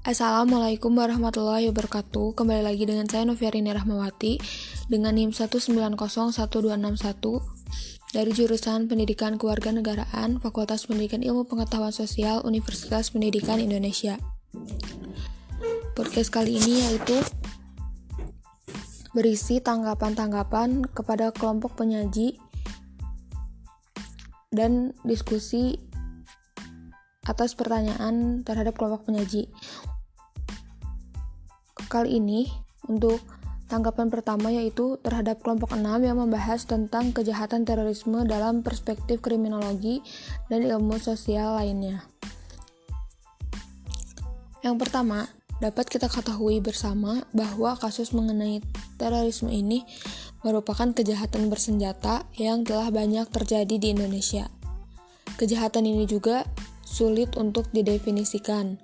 Assalamualaikum warahmatullahi wabarakatuh Kembali lagi dengan saya Noviarini Rahmawati Dengan NIM 1901261 Dari jurusan Pendidikan Kewarganegaraan Fakultas Pendidikan Ilmu Pengetahuan Sosial Universitas Pendidikan Indonesia Podcast kali ini yaitu Berisi tanggapan-tanggapan kepada kelompok penyaji Dan diskusi atas pertanyaan terhadap kelompok penyaji. Kali ini untuk tanggapan pertama yaitu terhadap kelompok 6 yang membahas tentang kejahatan terorisme dalam perspektif kriminologi dan ilmu sosial lainnya. Yang pertama, dapat kita ketahui bersama bahwa kasus mengenai terorisme ini merupakan kejahatan bersenjata yang telah banyak terjadi di Indonesia. Kejahatan ini juga sulit untuk didefinisikan.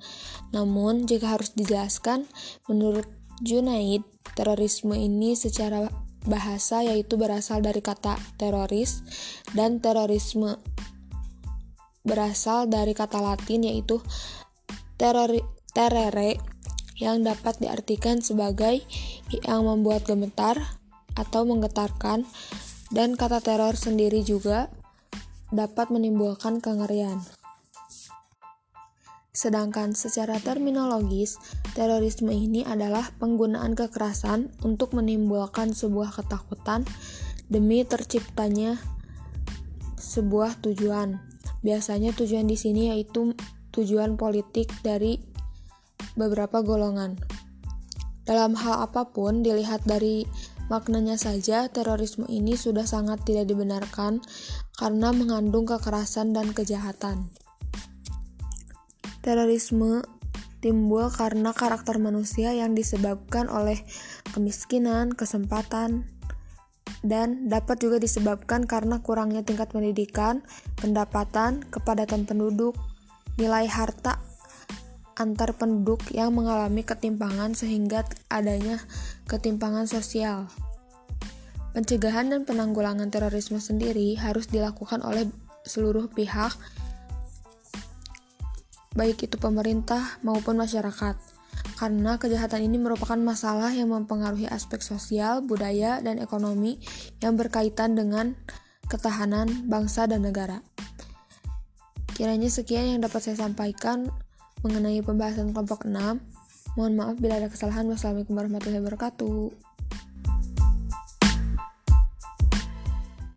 Namun, jika harus dijelaskan, menurut Junaid, terorisme ini secara bahasa yaitu berasal dari kata teroris dan terorisme berasal dari kata Latin yaitu terori, terere yang dapat diartikan sebagai yang membuat gemetar atau menggetarkan dan kata teror sendiri juga dapat menimbulkan kengerian. Sedangkan secara terminologis, terorisme ini adalah penggunaan kekerasan untuk menimbulkan sebuah ketakutan demi terciptanya sebuah tujuan. Biasanya tujuan di sini yaitu tujuan politik dari beberapa golongan. Dalam hal apa pun, dilihat dari maknanya saja, terorisme ini sudah sangat tidak dibenarkan karena mengandung kekerasan dan kejahatan. Terorisme timbul karena karakter manusia yang disebabkan oleh kemiskinan, kesempatan, dan dapat juga disebabkan karena kurangnya tingkat pendidikan, pendapatan, kepadatan penduduk, nilai harta antar penduduk yang mengalami ketimpangan sehingga adanya ketimpangan sosial. Pencegahan dan penanggulangan terorisme sendiri harus dilakukan oleh seluruh pihak baik itu pemerintah maupun masyarakat. Karena kejahatan ini merupakan masalah yang mempengaruhi aspek sosial, budaya, dan ekonomi yang berkaitan dengan ketahanan bangsa dan negara. Kiranya sekian yang dapat saya sampaikan mengenai pembahasan kelompok 6. Mohon maaf bila ada kesalahan. Wassalamualaikum warahmatullahi wabarakatuh.